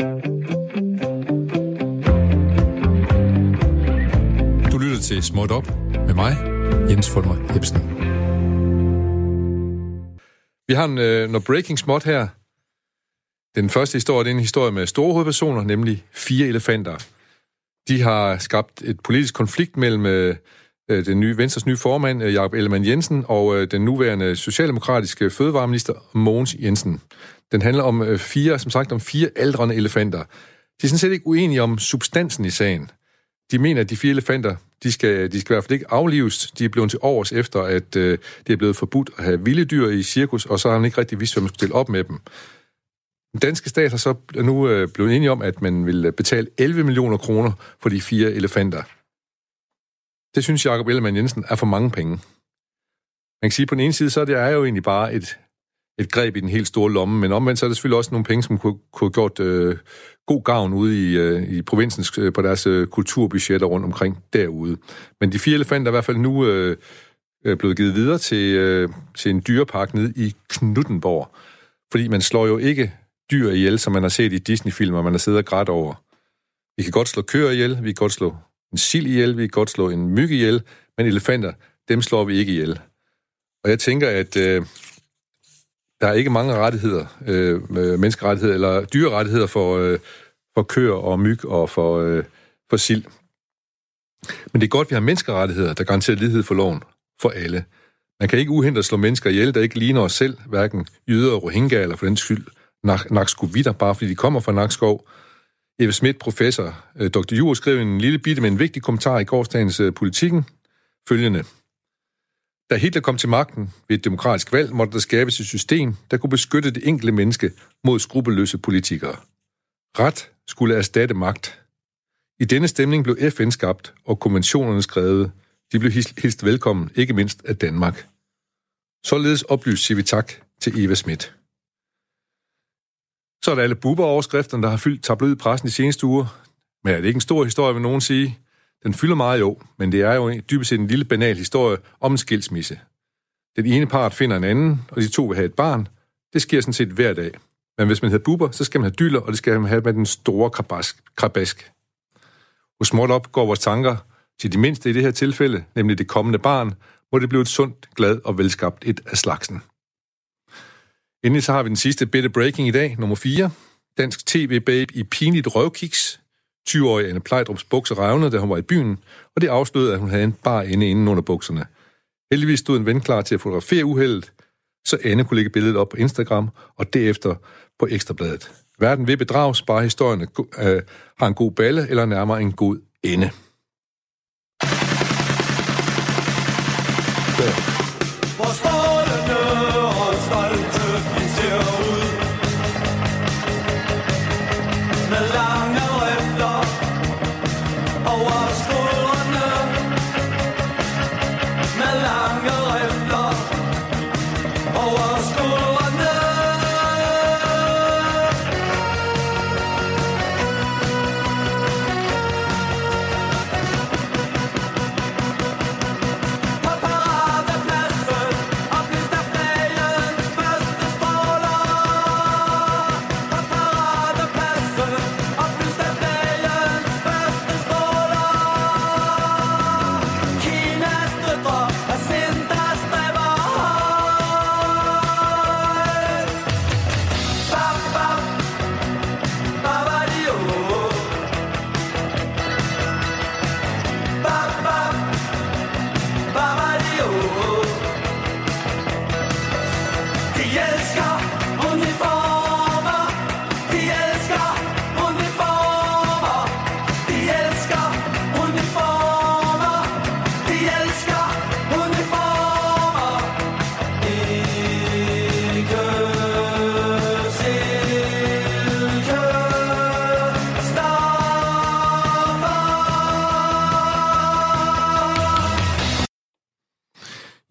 Du lytter til Småt Op med mig, Jens Fulmer Hebsen. Vi har en, øh, noget breaking småt her. Den første historie, det er en historie med store hovedpersoner, nemlig fire elefanter. De har skabt et politisk konflikt mellem øh, øh den nye Venstres nye formand, øh, Jakob Ellemann Jensen, og øh, den nuværende socialdemokratiske fødevareminister, Mogens Jensen. Den handler om øh, fire, som sagt, om fire aldrende elefanter. De er sådan set ikke uenige om substansen i sagen. De mener, at de fire elefanter, de skal, de skal i hvert fald ikke aflives. De er blevet til års efter, at øh, det er blevet forbudt at have vilde dyr i cirkus, og så har han ikke rigtig vidst, hvad man skulle stille op med dem. Den danske stat har så nu øh, blevet enige om, at man vil øh, betale 11 millioner kroner for de fire elefanter. Det synes Jacob Ellemann Jensen er for mange penge. Man kan sige, at på den ene side, så er det er jo egentlig bare et, et greb i den helt store lomme, men omvendt så er der selvfølgelig også nogle penge, som kunne, kunne have gjort øh, god gavn ude i, øh, i provinsens, øh, på deres øh, kulturbudgetter rundt omkring derude. Men de fire elefanter er i hvert fald nu øh, øh, blevet givet videre til, øh, til en dyrepark nede i Knuttenborg. Fordi man slår jo ikke dyr ihjel, som man har set i Disney-filmer, man har siddet og grædt over. Vi kan godt slå køer ihjel, vi kan godt slå en sild ihjel, vi kan godt slå en myg ihjel, men elefanter, dem slår vi ikke ihjel. Og jeg tænker, at øh, der er ikke mange rettigheder, øh, øh, menneskerettigheder eller dyrerettigheder for, øh, for køer og myg og for, øh, for sild. Men det er godt, at vi har menneskerettigheder, der garanterer lighed for loven for alle. Man kan ikke uhindre slå mennesker ihjel, der ikke ligner os selv, hverken jøder, rohingya eller for den skyld Nakskovitter, bare fordi de kommer fra Nakskov. Eve Schmidt, professor, øh, Dr. Jur, skrev en lille bitte men en vigtig kommentar i gårdsdagens øh, politikken. Følgende. Da Hitler kom til magten ved et demokratisk valg, måtte der skabes et system, der kunne beskytte det enkelte menneske mod skrupelløse politikere. Ret skulle erstatte magt. I denne stemning blev FN skabt, og konventionerne skrevet. De blev hilst velkommen, ikke mindst af Danmark. Således oplyst siger vi tak til Eva Schmidt. Så er der alle buber-overskrifterne, der har fyldt tabloid pressen de seneste uger. Men er det ikke en stor historie, vil nogen sige? Den fylder meget jo, men det er jo dybest set en lille banal historie om en skilsmisse. Den ene part finder en anden, og de to vil have et barn. Det sker sådan set hver dag. Men hvis man havde buber, så skal man have dyller, og det skal man have med den store krabask. krabask. Hos småt op går vores tanker til de mindste i det her tilfælde, nemlig det kommende barn, hvor det bliver et sundt, glad og velskabt et af slagsen. Endelig så har vi den sidste bitte breaking i dag, nummer 4. Dansk tv-babe i pinligt røvkiks. 20-årige Anne Plejdrups bukser revnede, da hun var i byen, og det afslørede, at hun havde en bar inde inden under bukserne. Heldigvis stod en ven klar til at fotografere uheldet, så Anne kunne lægge billedet op på Instagram, og derefter på Ekstrabladet. Verden ved bedrag sparer historien øh, har en god balle, eller nærmere en god ende.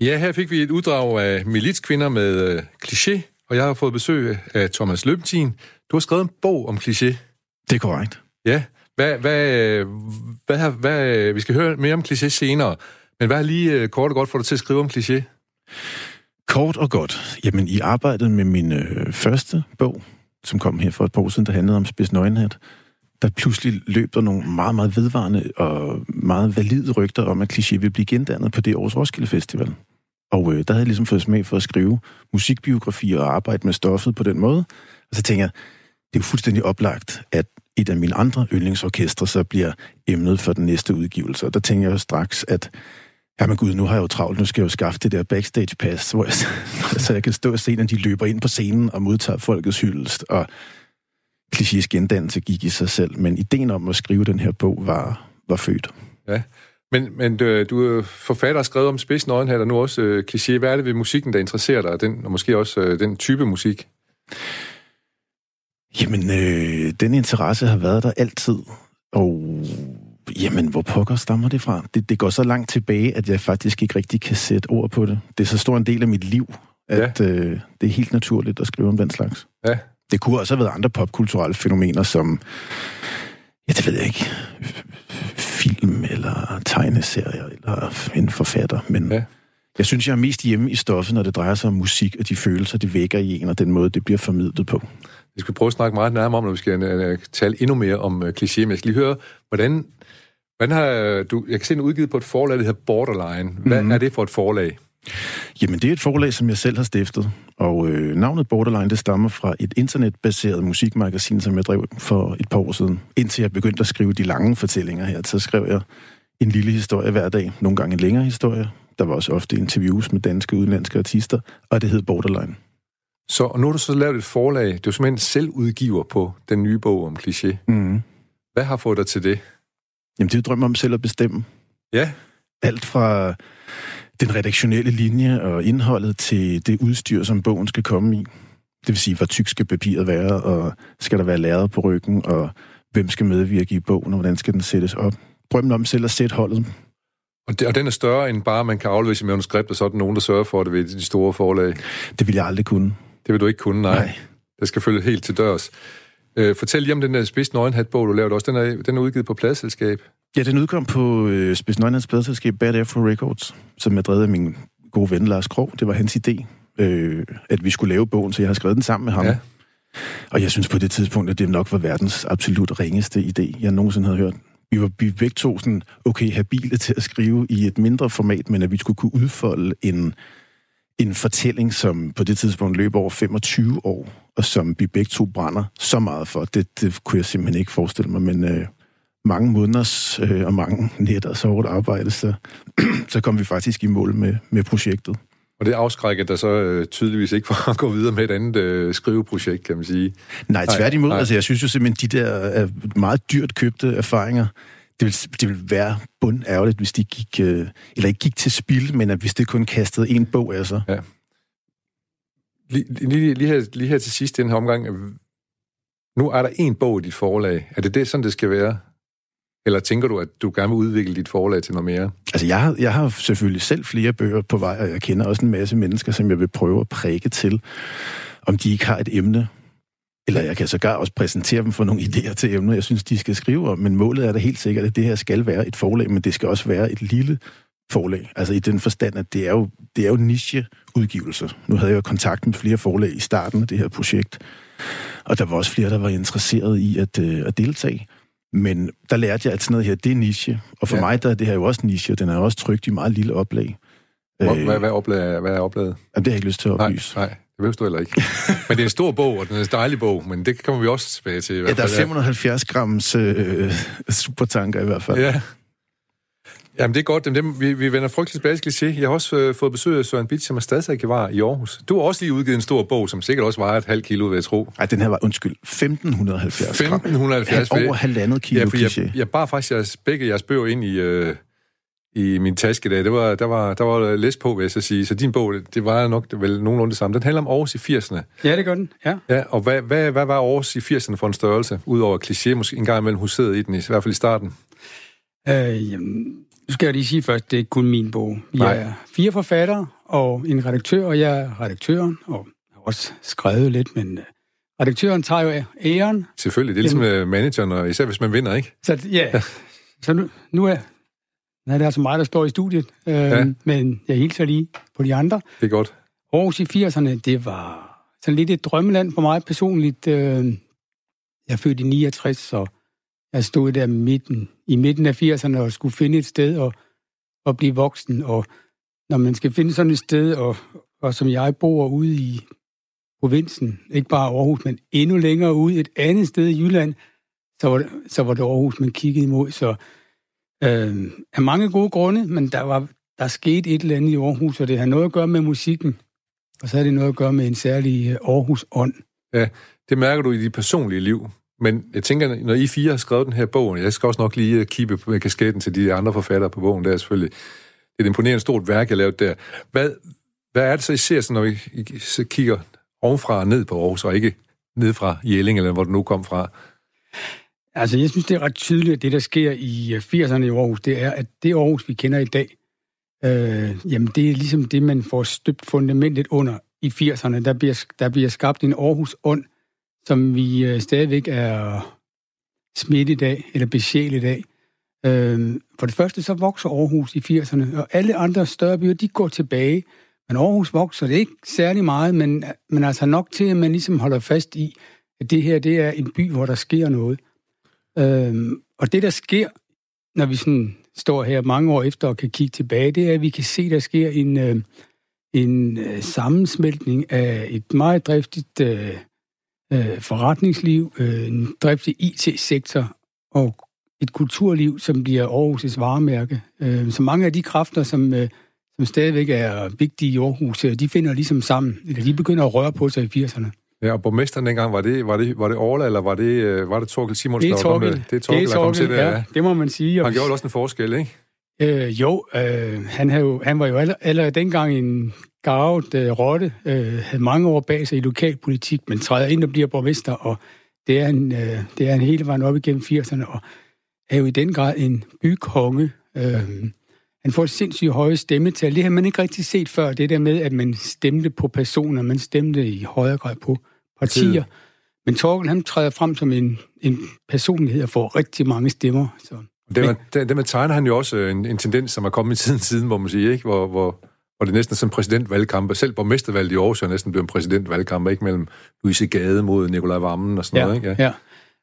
Ja, her fik vi et uddrag af militskvinder med øh, kliché, og jeg har fået besøg af Thomas Løbentin. Du har skrevet en bog om kliché. Det er korrekt. Ja. Hvad, hvad, hvad, hvad, vi skal høre mere om kliché senere, men hvad er lige øh, kort og godt for dig til at skrive om kliché? Kort og godt. Jamen, i arbejdet med min øh, første bog, som kom her for et par år siden, der handlede om spids nøgenhat, der pludselig løb der nogle meget, meget vedvarende og meget valide rygter om, at Cliché vil blive gendannet på det års Roskilde Festival. Og øh, der havde jeg ligesom fået smag for at skrive musikbiografier og arbejde med stoffet på den måde. Og så tænker jeg, det er jo fuldstændig oplagt, at et af mine andre yndlingsorkestre så bliver emnet for den næste udgivelse. Og der tænker jeg jo straks, at Jamen gud, nu har jeg jo travlt, nu skal jeg jo skaffe det der backstage pass, hvor jeg, så jeg kan stå og se, når de løber ind på scenen og modtager folkets hyldest, og klichéisk gendannelse gik i sig selv, men ideen om at skrive den her bog var, var født. Ja, men, men du, du er forfatter og skrevet om spids nøgenhat, og nu også uh, kliché. Hvad er det ved musikken, der interesserer dig, den, og måske også uh, den type musik? Jamen, øh, den interesse har været der altid, og jamen, hvor pokker stammer det fra? Det, det går så langt tilbage, at jeg faktisk ikke rigtig kan sætte ord på det. Det er så stor en del af mit liv, at ja. øh, det er helt naturligt at skrive om den slags. Ja. Det kunne også have været andre popkulturelle fænomener, som, ja, det ved jeg ikke, film eller tegneserier eller en forfatter, men... Ja. Jeg synes, jeg er mest hjemme i stoffet, når det drejer sig om musik og de følelser, det vækker i en, og den måde, det bliver formidlet på. Vi skal prøve at snakke meget nærmere om, når vi skal uh, tale endnu mere om uh, kliché, men jeg skal lige høre, hvordan, hvordan har du... Jeg kan se, den udgivet på et forlag, der hedder Borderline. Hvad mm. er det for et forlag? Jamen, det er et forlag, som jeg selv har stiftet, og øh, navnet Borderline, det stammer fra et internetbaseret musikmagasin, som jeg drev for et par år siden. Indtil jeg begyndte at skrive de lange fortællinger her, så skrev jeg en lille historie hver dag, nogle gange en længere historie. Der var også ofte interviews med danske og udenlandske artister, og det hed Borderline. Så og nu har du så lavet et forlag. Du er simpelthen selv udgiver på den nye bog om kliché. Mm. Hvad har fået dig til det? Jamen, det er drømmer om selv at bestemme. Ja. Alt fra den redaktionelle linje og indholdet til det udstyr, som bogen skal komme i. Det vil sige, hvor tyk skal papiret være, og skal der være læret på ryggen, og hvem skal medvirke i bogen, og hvordan skal den sættes op. Drømmen om selv at sætte holdet. Og, det, og den er større end bare, man kan aflevere sit manuskript, og så er der nogen, der sørger for det ved de store forlag. Det vil jeg aldrig kunne. Det vil du ikke kunne, nej. nej. Det skal følge helt til dørs. Øh, fortæl lige om den der Spids Nøgenhat-bog, du lavede også. Den er, den er udgivet på pladselskab. Ja, den udkom på øh, Spids Nøgenhats pladselskab Bad Afro Records, som er drevet af min gode ven Lars Krog. Det var hans idé, øh, at vi skulle lave bogen, så jeg har skrevet den sammen med ham. Ja. Og jeg synes på det tidspunkt, at det nok var verdens absolut ringeste idé, jeg nogensinde havde hørt. Vi var, vi begge to sådan, okay, habile til at skrive i et mindre format, men at vi skulle kunne udfolde en en fortælling, som på det tidspunkt løber over 25 år, og som vi begge to brænder så meget for. Det, det kunne jeg simpelthen ikke forestille mig, men øh, mange måneders øh, og mange nætter så hårdt arbejde, så, så kom vi faktisk i mål med, med projektet. Og det afskrækker der så øh, tydeligvis ikke for at gå videre med et andet øh, skriveprojekt, kan man sige. Nej, tværtimod. Nej. Altså, jeg synes jo simpelthen, de der øh, meget dyrt købte erfaringer, det vil, det vil være bund ærgerligt, hvis de gik, øh, eller ikke gik til spil, men at hvis det kun kastede en bog af sig. Ja. Lige, lige, lige, her, lige her til sidst i den her omgang, nu er der en bog i dit forlag. Er det det, sådan det skal være? Eller tænker du, at du gerne vil udvikle dit forlag til noget mere? Altså, jeg har, jeg har selvfølgelig selv flere bøger på vej, og jeg kender også en masse mennesker, som jeg vil prøve at præge til, om de ikke har et emne, eller jeg kan sågar også præsentere dem for nogle idéer til emner, jeg synes, de skal skrive om. Men målet er da helt sikkert, at det her skal være et forlag, men det skal også være et lille forlag. Altså i den forstand, at det er jo, det er jo nicheudgivelser. Nu havde jeg jo kontakt med flere forlag i starten af det her projekt, og der var også flere, der var interesseret i at, øh, at deltage. Men der lærte jeg, at sådan noget her, det er niche. Og for ja. mig der er det her jo også niche, og den er også trygt i meget lille oplag. Hvad, øh, hvad, hvad, hvad er oplaget? Jamen, det har jeg ikke lyst til at oplyse. Nej, nej. Det behøver du heller ikke. men det er en stor bog, og den er en dejlig bog, men det kommer vi også tilbage til. I hvert fald. Ja, der er 570 grams øh, supertanker i hvert fald. Ja. Jamen, det er godt. Dem, vi, vi vender frygteligt tilbage til kliché. Jeg har også øh, fået besøg af Søren Bitsch, som er stadsarkivar i Aarhus. Du har også lige udgivet en stor bog, som sikkert også vejer et halvt kilo, vil jeg tro. Nej, den her var, undskyld, 1570 1570 gram. Over halvandet kilo ja, for jeg, jeg, jeg bar faktisk jeres, begge jeres bøger ind i... Øh, i min taske der. Det var, der, var, der var læs på, vil jeg så sige. Så din bog, det var nok det vel nogenlunde det samme. Den handler om Aarhus i 80'erne. Ja, det gør den, ja. ja og hvad, hvad, hvad var Aarhus i 80'erne for en størrelse? Udover kliché, måske en gang imellem huseret i den, i hvert fald i starten. Øh, jamen, skal jeg lige sige først, det er ikke kun min bog. Vi Nej. er fire forfattere og en redaktør, og jeg er redaktøren, og jeg har også skrevet lidt, men uh, redaktøren tager jo æren. Selvfølgelig, det er ligesom Jamen, manageren, og især hvis man vinder, ikke? Så ja, ja. så nu, nu er, Nej, det er altså mig, der står i studiet, øh, ja. men jeg hilser lige på de andre. Det er godt. Aarhus i 80'erne, det var sådan lidt et drømmeland for mig personligt. Øh, jeg er født i 69, og jeg stod der midten, i midten af 80'erne og skulle finde et sted og, og blive voksen. Og når man skal finde sådan et sted, og, og som jeg bor ude i provinsen, ikke bare Aarhus, men endnu længere ude, et andet sted i Jylland, så var det, så var det Aarhus, man kiggede imod. Så øh, af mange gode grunde, men der var der skete et eller andet i Aarhus, og det har noget at gøre med musikken, og så har det noget at gøre med en særlig øh, Aarhus-ånd. Ja, det mærker du i dit personlige liv. Men jeg tænker, når I fire har skrevet den her bog, jeg skal også nok lige øh, kippe med kasketten til de andre forfattere på bogen, der er selvfølgelig det er et imponerende stort værk, jeg lavede der. Hvad, hvad er det så, I ser, så, når I, I så kigger ovenfra og ned på Aarhus, og ikke ned fra Jelling, eller hvor du nu kom fra? Altså, jeg synes, det er ret tydeligt, at det, der sker i øh, 80'erne i Aarhus, det er, at det Aarhus, vi kender i dag, øh, jamen det er ligesom det, man får støbt fundamentet under i 80'erne. Der bliver, der bliver skabt en Aarhus-ånd, som vi øh, stadigvæk er smidt i dag, eller besjæl i dag. Øh, for det første så vokser Aarhus i 80'erne, og alle andre større byer, de går tilbage. Men Aarhus vokser det ikke særlig meget, men, men altså nok til, at man ligesom holder fast i, at det her det er en by, hvor der sker noget. Øh, og det, der sker, når vi sådan står her mange år efter og kan kigge tilbage, det er, at vi kan se, at der sker en, øh, en øh, sammensmeltning af et meget driftigt øh, øh, forretningsliv, øh, en driftig IT-sektor og et kulturliv, som bliver Aarhus' varemærke. Øh, så mange af de kræfter, som, øh, som stadigvæk er vigtige i Aarhus, øh, de finder ligesom sammen, eller de begynder at røre på sig i 80'erne. Ja, og borgmesteren dengang, var det, var det, var det Orla, eller var det, øh, var det Torkel Simonsen? Det er Torkel. Det er Torkel, det er Torkel, til det, ja, det må man sige. Han gjorde også en forskel, ikke? Øh, jo, øh, han, havde jo, han var jo allerede, allerede dengang en garvet øh, rotte, øh, havde mange år bag sig i lokalpolitik, men træder ind og bliver borgmester, og det er en, øh, det er en hele vejen op igennem 80'erne, og er jo i den grad en bykonge. Øh, han får et sindssygt høje stemmetal. Det har man ikke rigtig set før, det der med, at man stemte på personer, man stemte i højere grad på partier. Men Torkel, han træder frem som en, en personlighed og får rigtig mange stemmer. Så. Det med, det, med tegner han jo også en, en tendens, som er kommet i tiden siden, hvor man siger, ikke? Hvor, hvor, hvor det næsten er sådan en præsidentvalgkamp. Selv borgmestervalget i Aarhus er næsten blevet en præsidentvalgkamp, ikke mellem Louise Gade mod Nikolaj Vammen og sådan ja, noget, ikke? Ja,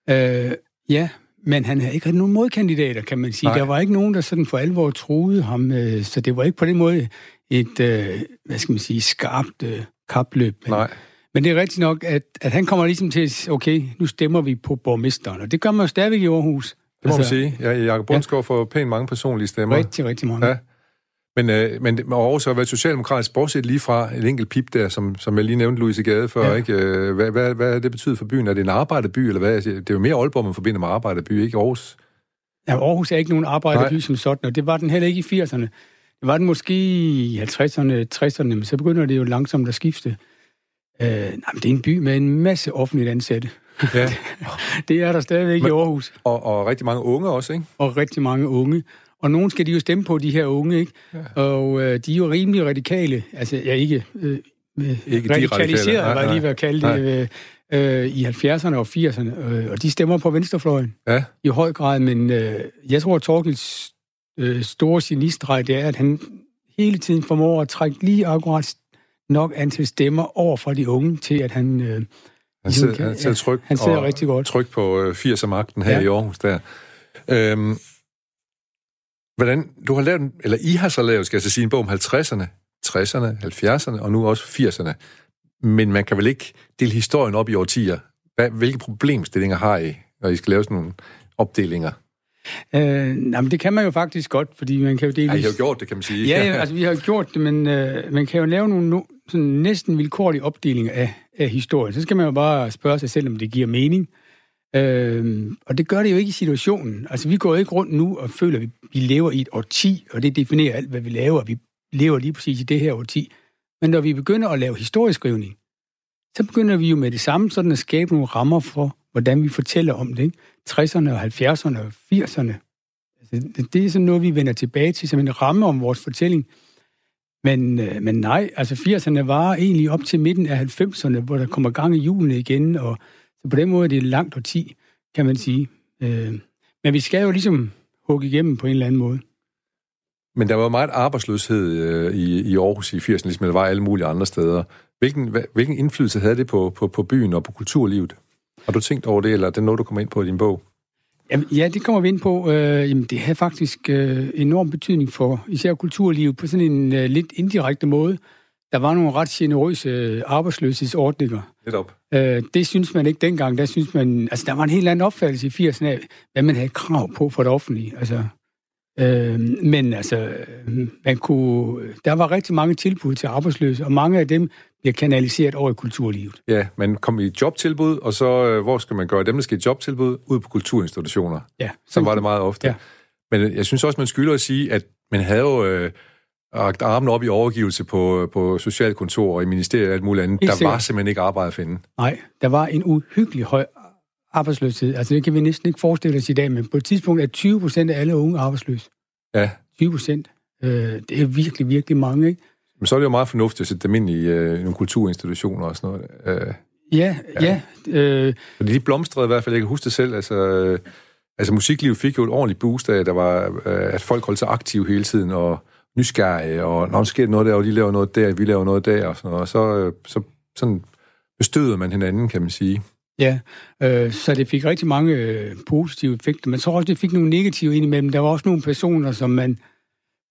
ja. Øh, ja, men han havde ikke nogen modkandidater, kan man sige. Nej. Der var ikke nogen, der sådan for alvor troede ham, øh, så det var ikke på den måde et, øh, hvad skal man sige, skarpt øh, kapløb. Men, Nej. Men det er rigtigt nok, at, at han kommer ligesom til okay, nu stemmer vi på borgmesteren, og det gør man jo stadigvæk i Aarhus. Det må altså, man sige. Ja, Jakob Bundsgaard ja. får pænt mange personlige stemmer. Rigtig, rigtig mange. Ja. Men, øh, men Aarhus har været socialdemokratisk, bortset lige fra en enkelt pip der, som, som jeg lige nævnte Louise Gade før. Ja. Ikke? Øh, hvad, hvad, hvad det betyder for byen? Er det en arbejderby, eller hvad? Det er jo mere Aalborg, man forbinder med arbejderby, ikke Aarhus? Ja, Aarhus er ikke nogen arbejderby Nej. som sådan, og det var den heller ikke i 80'erne. Det var den måske i 50'erne, 60'erne, men så begynder det jo langsomt at skifte. Øh, nej, men det er en by med en masse offentligt ansatte. Ja. det er der stadigvæk men, i Aarhus. Og, og rigtig mange unge også, ikke? Og rigtig mange unge. Og nogen skal de jo stemme på, de her unge, ikke? Ja. Og øh, de er jo rimelig radikale. Altså, jeg ikke... Øh, ikke radikaliseret, var jeg lige ved at kalde det, øh, øh, i 70'erne og 80'erne. Øh, og de stemmer på venstrefløjen ja. i høj grad. Men øh, jeg tror, at Torkels øh, store genistrej, det er, at han hele tiden formår at trække lige akkurat nok antal stemmer over fra de unge til, at han... Øh, han ligesom sidder, han sidder tryk, han sidder rigtig godt. tryk på øh, 80'er-magten her ja. i Aarhus der. Øhm, hvordan, du har lavet, eller I har så lavet, skal jeg så sige, en bog om 50'erne, 60'erne, 70'erne og nu også 80'erne. Men man kan vel ikke dele historien op i årtier? Hvad, hvilke problemstillinger har I, når I skal lave sådan nogle opdelinger? Øh, nej, men det kan man jo faktisk godt, fordi man kan jo dele... Ej, I har jo gjort det, kan man sige. Ja, ja altså vi har gjort det, men øh, man kan jo lave nogle no, sådan næsten vilkårlige opdelinger af, af historien. Så skal man jo bare spørge sig selv, om det giver mening. Øh, Øhm, og det gør det jo ikke i situationen. Altså vi går ikke rundt nu og føler, at vi, vi lever i et årti, og det definerer alt, hvad vi laver. Vi lever lige præcis i det her årti. Men når vi begynder at lave historieskrivning, så begynder vi jo med det samme sådan at skabe nogle rammer for, hvordan vi fortæller om det. Ikke? 60'erne og 70'erne og 80'erne. Altså, det er sådan noget, vi vender tilbage til som en ramme om vores fortælling. Men, øh, men nej, altså 80'erne var egentlig op til midten af 90'erne, hvor der kommer gang i julen igen, og på den måde er det et langt årti, kan man sige. Øh, men vi skal jo ligesom hugge igennem på en eller anden måde. Men der var meget arbejdsløshed øh, i, i Aarhus i 80'erne, ligesom der var alle mulige andre steder. Hvilken, hvilken indflydelse havde det på, på, på byen og på kulturlivet? Har du tænkt over det, eller er det noget, du kommer ind på i din bog? Jamen, ja, det kommer vi ind på. Øh, jamen, det har faktisk øh, enorm betydning for især kulturlivet på sådan en øh, lidt indirekte måde. Der var nogle ret generøse øh, arbejdsløshedsordninger. Netop. Øh, det synes man ikke dengang. Der synes man, altså, der var en helt anden opfattelse i 80'erne af, hvad man havde krav på for det offentlige. Altså, øh, men altså, man kunne, der var rigtig mange tilbud til arbejdsløse, og mange af dem bliver kanaliseret over i kulturlivet. Ja, man kom i jobtilbud, og så øh, hvor skal man gøre dem, der skal i jobtilbud? Ud på kulturinstitutioner. Ja. Så var det meget ofte. Ja. Men jeg synes også, man skylder at sige, at man havde jo øh, rakt armen op i overgivelse på, på socialkontor og i ministeriet og alt muligt andet. Helt der sikkert. var simpelthen ikke arbejde at finde. Nej, der var en uhyggelig høj arbejdsløshed. Altså, det kan vi næsten ikke forestille os i dag, men på et tidspunkt er 20 procent af alle unge arbejdsløse. Ja, 20 procent. Øh, det er virkelig, virkelig mange, ikke? men så er det jo meget fornuftigt at sætte dem ind i øh, nogle kulturinstitutioner og sådan noget. Øh, Ja, ja. ja øh, fordi de blomstrede i hvert fald, jeg kan huske det selv, altså... Øh, Altså musiklivet fik jo et ordentligt boost af, der var, øh, at folk holdt sig aktive hele tiden, og nysgerrige, og når der sker noget der, og de laver noget der, vi laver noget der, og sådan noget, og så, øh, så sådan bestøder man hinanden, kan man sige. Ja, øh, så det fik rigtig mange øh, positive effekter, men så også, det fik nogle negative indimellem. Der var også nogle personer, som man,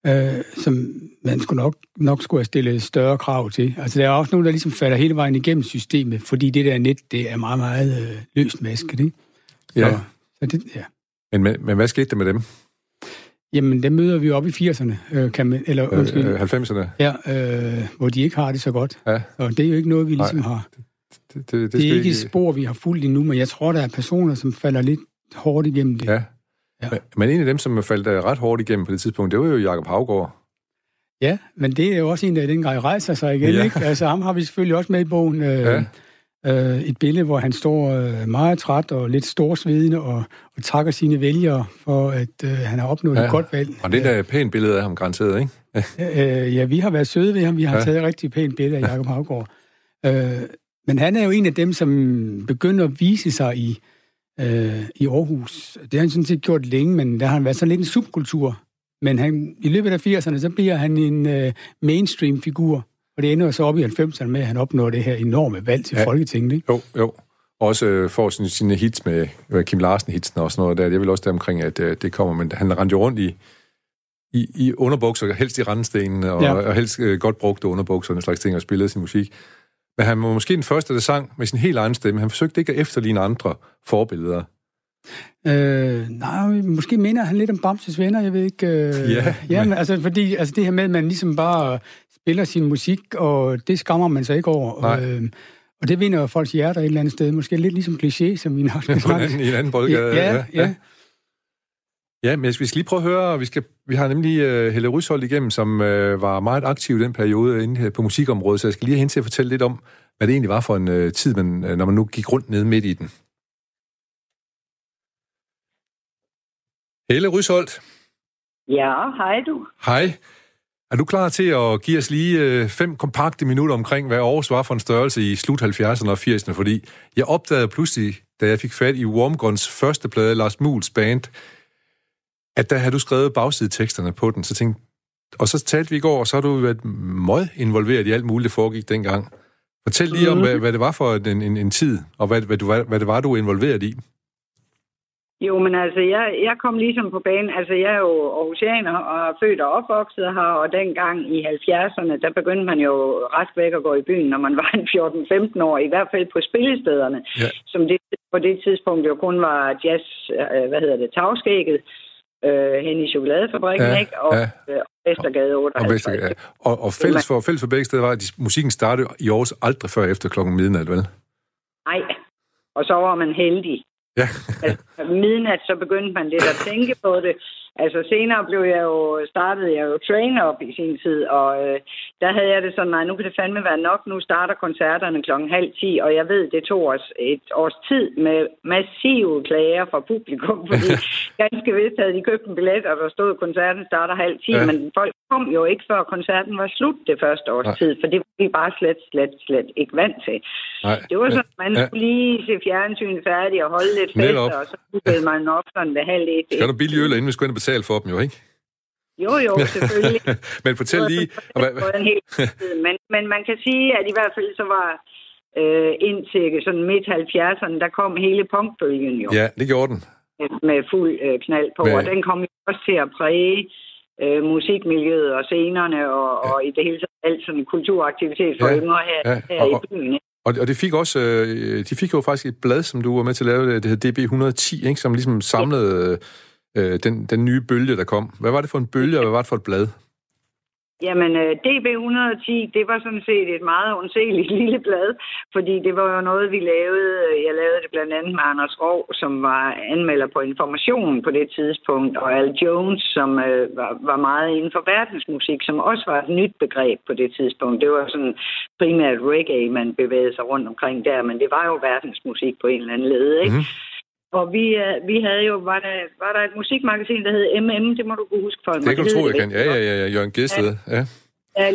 øh, som man skulle nok, nok skulle have stillet større krav til. Altså, der er også nogle, der ligesom falder hele vejen igennem systemet, fordi det der net, det er meget, meget øh, løst masket, ikke? Ja. Så, så det, ja. Men, men, men hvad skete der med dem? Jamen, dem møder vi op i 80'erne, øh, kan man, eller undskyld, Øh, 90'erne? ja, øh, hvor de ikke har det så godt. Ja. Og det er jo ikke noget, vi ligesom har. Det, det, det, Det er ikke et spor, vi har fulgt endnu, men jeg tror, der er personer, som falder lidt hårdt igennem det. Ja. Ja. Men, men en af dem, som faldt øh, ret hårdt igennem på det tidspunkt, det var jo Jakob Havgård. Ja, men det er jo også en, der dengang rejser sig igen, ja. ikke? Altså, ham har vi selvfølgelig også med i bogen. Øh, Ja. Øh, et billede, hvor han står øh, meget træt og lidt storsvedende og, og takker sine vælgere for, at øh, han har opnået Ja. et godt valg. Og det er da et pænt billede af ham, garanteret, ikke? Øh, ja, vi har været søde ved ham. Vi har ja. taget et rigtig pænt billede af Jacob Havgård. Øh, men han er jo en af dem, som begynder at vise sig i, øh, i Aarhus. Det har han sådan set gjort længe, men der har han været sådan lidt en subkultur. Men han, i løbet af 80'erne, så bliver han en øh, mainstream-figur. Og det ender så op i 90'erne med, at han opnår det her enorme valg til Ja. Folketinget. Ikke? Jo, jo. Også øh, får sine, sine hits med øh, Kim Larsen-hitsen og sådan noget der. Er vel også der omkring, at øh, det kommer. Men han rendte jo rundt i, i, i underbukser, helst i randstenene, og, ja. Og helst øh, godt brugte underbukser og den slags ting, og spillede sin musik. Men han var måske den første, der sang med sin helt egen stemme. Han forsøgte ikke at efterligne andre forbilleder. Øh, nej, måske minder han lidt om Bamses venner, jeg ved ikke. Øh, Ja, ja men altså, fordi altså, det her med, at man ligesom bare spiller sin musik, og det skammer man sig ikke over. Nej. Og, øh, og det vinder jo folks hjerter et eller andet sted. Måske lidt ligesom kliché, som vi nok skal snakke. anden, I en anden boldgade. Ja, ja, ja. Ja, men vi skal lige prøve at høre, vi, skal, vi har nemlig uh, Helle Ryshold igennem, som uh, var meget aktiv i den periode inde her på musikområdet, så jeg skal lige hende til at fortælle lidt om, hvad det egentlig var for en uh, tid, man, uh, når man nu gik rundt nede midt i den. Helle Rysholdt, Ja, hej du. hej. Er du klar til at give os lige uh, fem kompakte minutter omkring, hvad Aarhus var for en størrelse i slut 70'erne og 80'erne? Fordi jeg opdagede pludselig, da jeg fik fat i Wormguns første plade, Lars Muls band, at der havde du skrevet bagsideteksterne på den, så tænkte og så talte vi i går, og så har du været meget involveret i alt muligt, der foregik dengang. Fortæl lige om, hvad, hvad det var for en, en, en tid, og hvad, hvad, du, var- hvad det var, du var involveret i. Jo, men altså, jeg, jeg kom ligesom på banen. Altså, jeg er jo Aarhusianer og født og opvokset her, og dengang i 70'erne, der begyndte man jo ret væk at gå i byen, når man var en 14-15 år, i hvert fald på spillestederne, Ja. som det, på det tidspunkt jo kun var jazz, øh, hvad hedder det, tagskægget, øh, hen i chokoladefabrikken, Ja, ikke? Og ja. øh, Vestergade Og, 58. Vester, ja. og, og fælles, for, fælles for begge steder var, at musikken startede i Aarhus aldrig før efter klokken midnat, vel? Nej, og så var man heldig. Ja. altså, midnat, så begyndte man lidt at tænke på det. Altså senere blev jeg jo, startede jeg jo train op i sin tid, og øh, der havde jeg det sådan, nej, nu kan det fandme være nok, nu starter koncerterne klokken halv ti, og jeg ved, det tog os et års tid med massive klager fra publikum, fordi ganske vist havde de købt en billet, og der stod, at koncerten starter halv ti, Ja. ja. men folk kom jo ikke, før koncerten var slut det første års Nej. tid, for det var vi bare slet, slet, slet ikke vant til. Nej. Det var sådan, man Ja. skulle lige se fjernsyn færdig og holde lidt fester, og så byggede man op sådan ved halv et. Skal du billige øl, inden vi skulle ind betale for dem, jo, ikke? Jo, jo, selvfølgelig. men fortæl lige... Men, men man kan sige, at i hvert fald så var øh, indtil sådan midt 70'erne, der kom hele punkbølgen jo. Ja, det gjorde den. Med fuld øh, knald på, Med- og den kom jo også til at præge øh, musikmiljøet og scenerne og, ja. og i det hele taget alt sådan kulturaktivitet for Ja, yngre her, ja, her og- i byen. ikke? Og, og det fik også, øh, de fik jo faktisk et blad, som du var med til at lave, det hed DB 110, ikke, som ligesom samlede øh, den, den nye bølge, der kom. Hvad var det for en bølge, og hvad var det for et blad? Jamen, øh, DB110, det var sådan set et meget undseligt lille blad, fordi det var jo noget, vi lavede. Jeg lavede det blandt andet med Anders Rov, som var anmelder på Information på det tidspunkt, og Al Jones, som øh, var, var meget inden for verdensmusik, som også var et nyt begreb på det tidspunkt. Det var sådan primært reggae, man bevægede sig rundt omkring der, men det var jo verdensmusik på en eller anden led, ikke? Mhm. Og vi, øh, vi havde jo, var der, var der et musikmagasin, der hed MM, det må du kunne huske for Det kan du tro, jeg kan. Ja, ja, ja, ja. Jørgen Gæsted. Ja. Ja,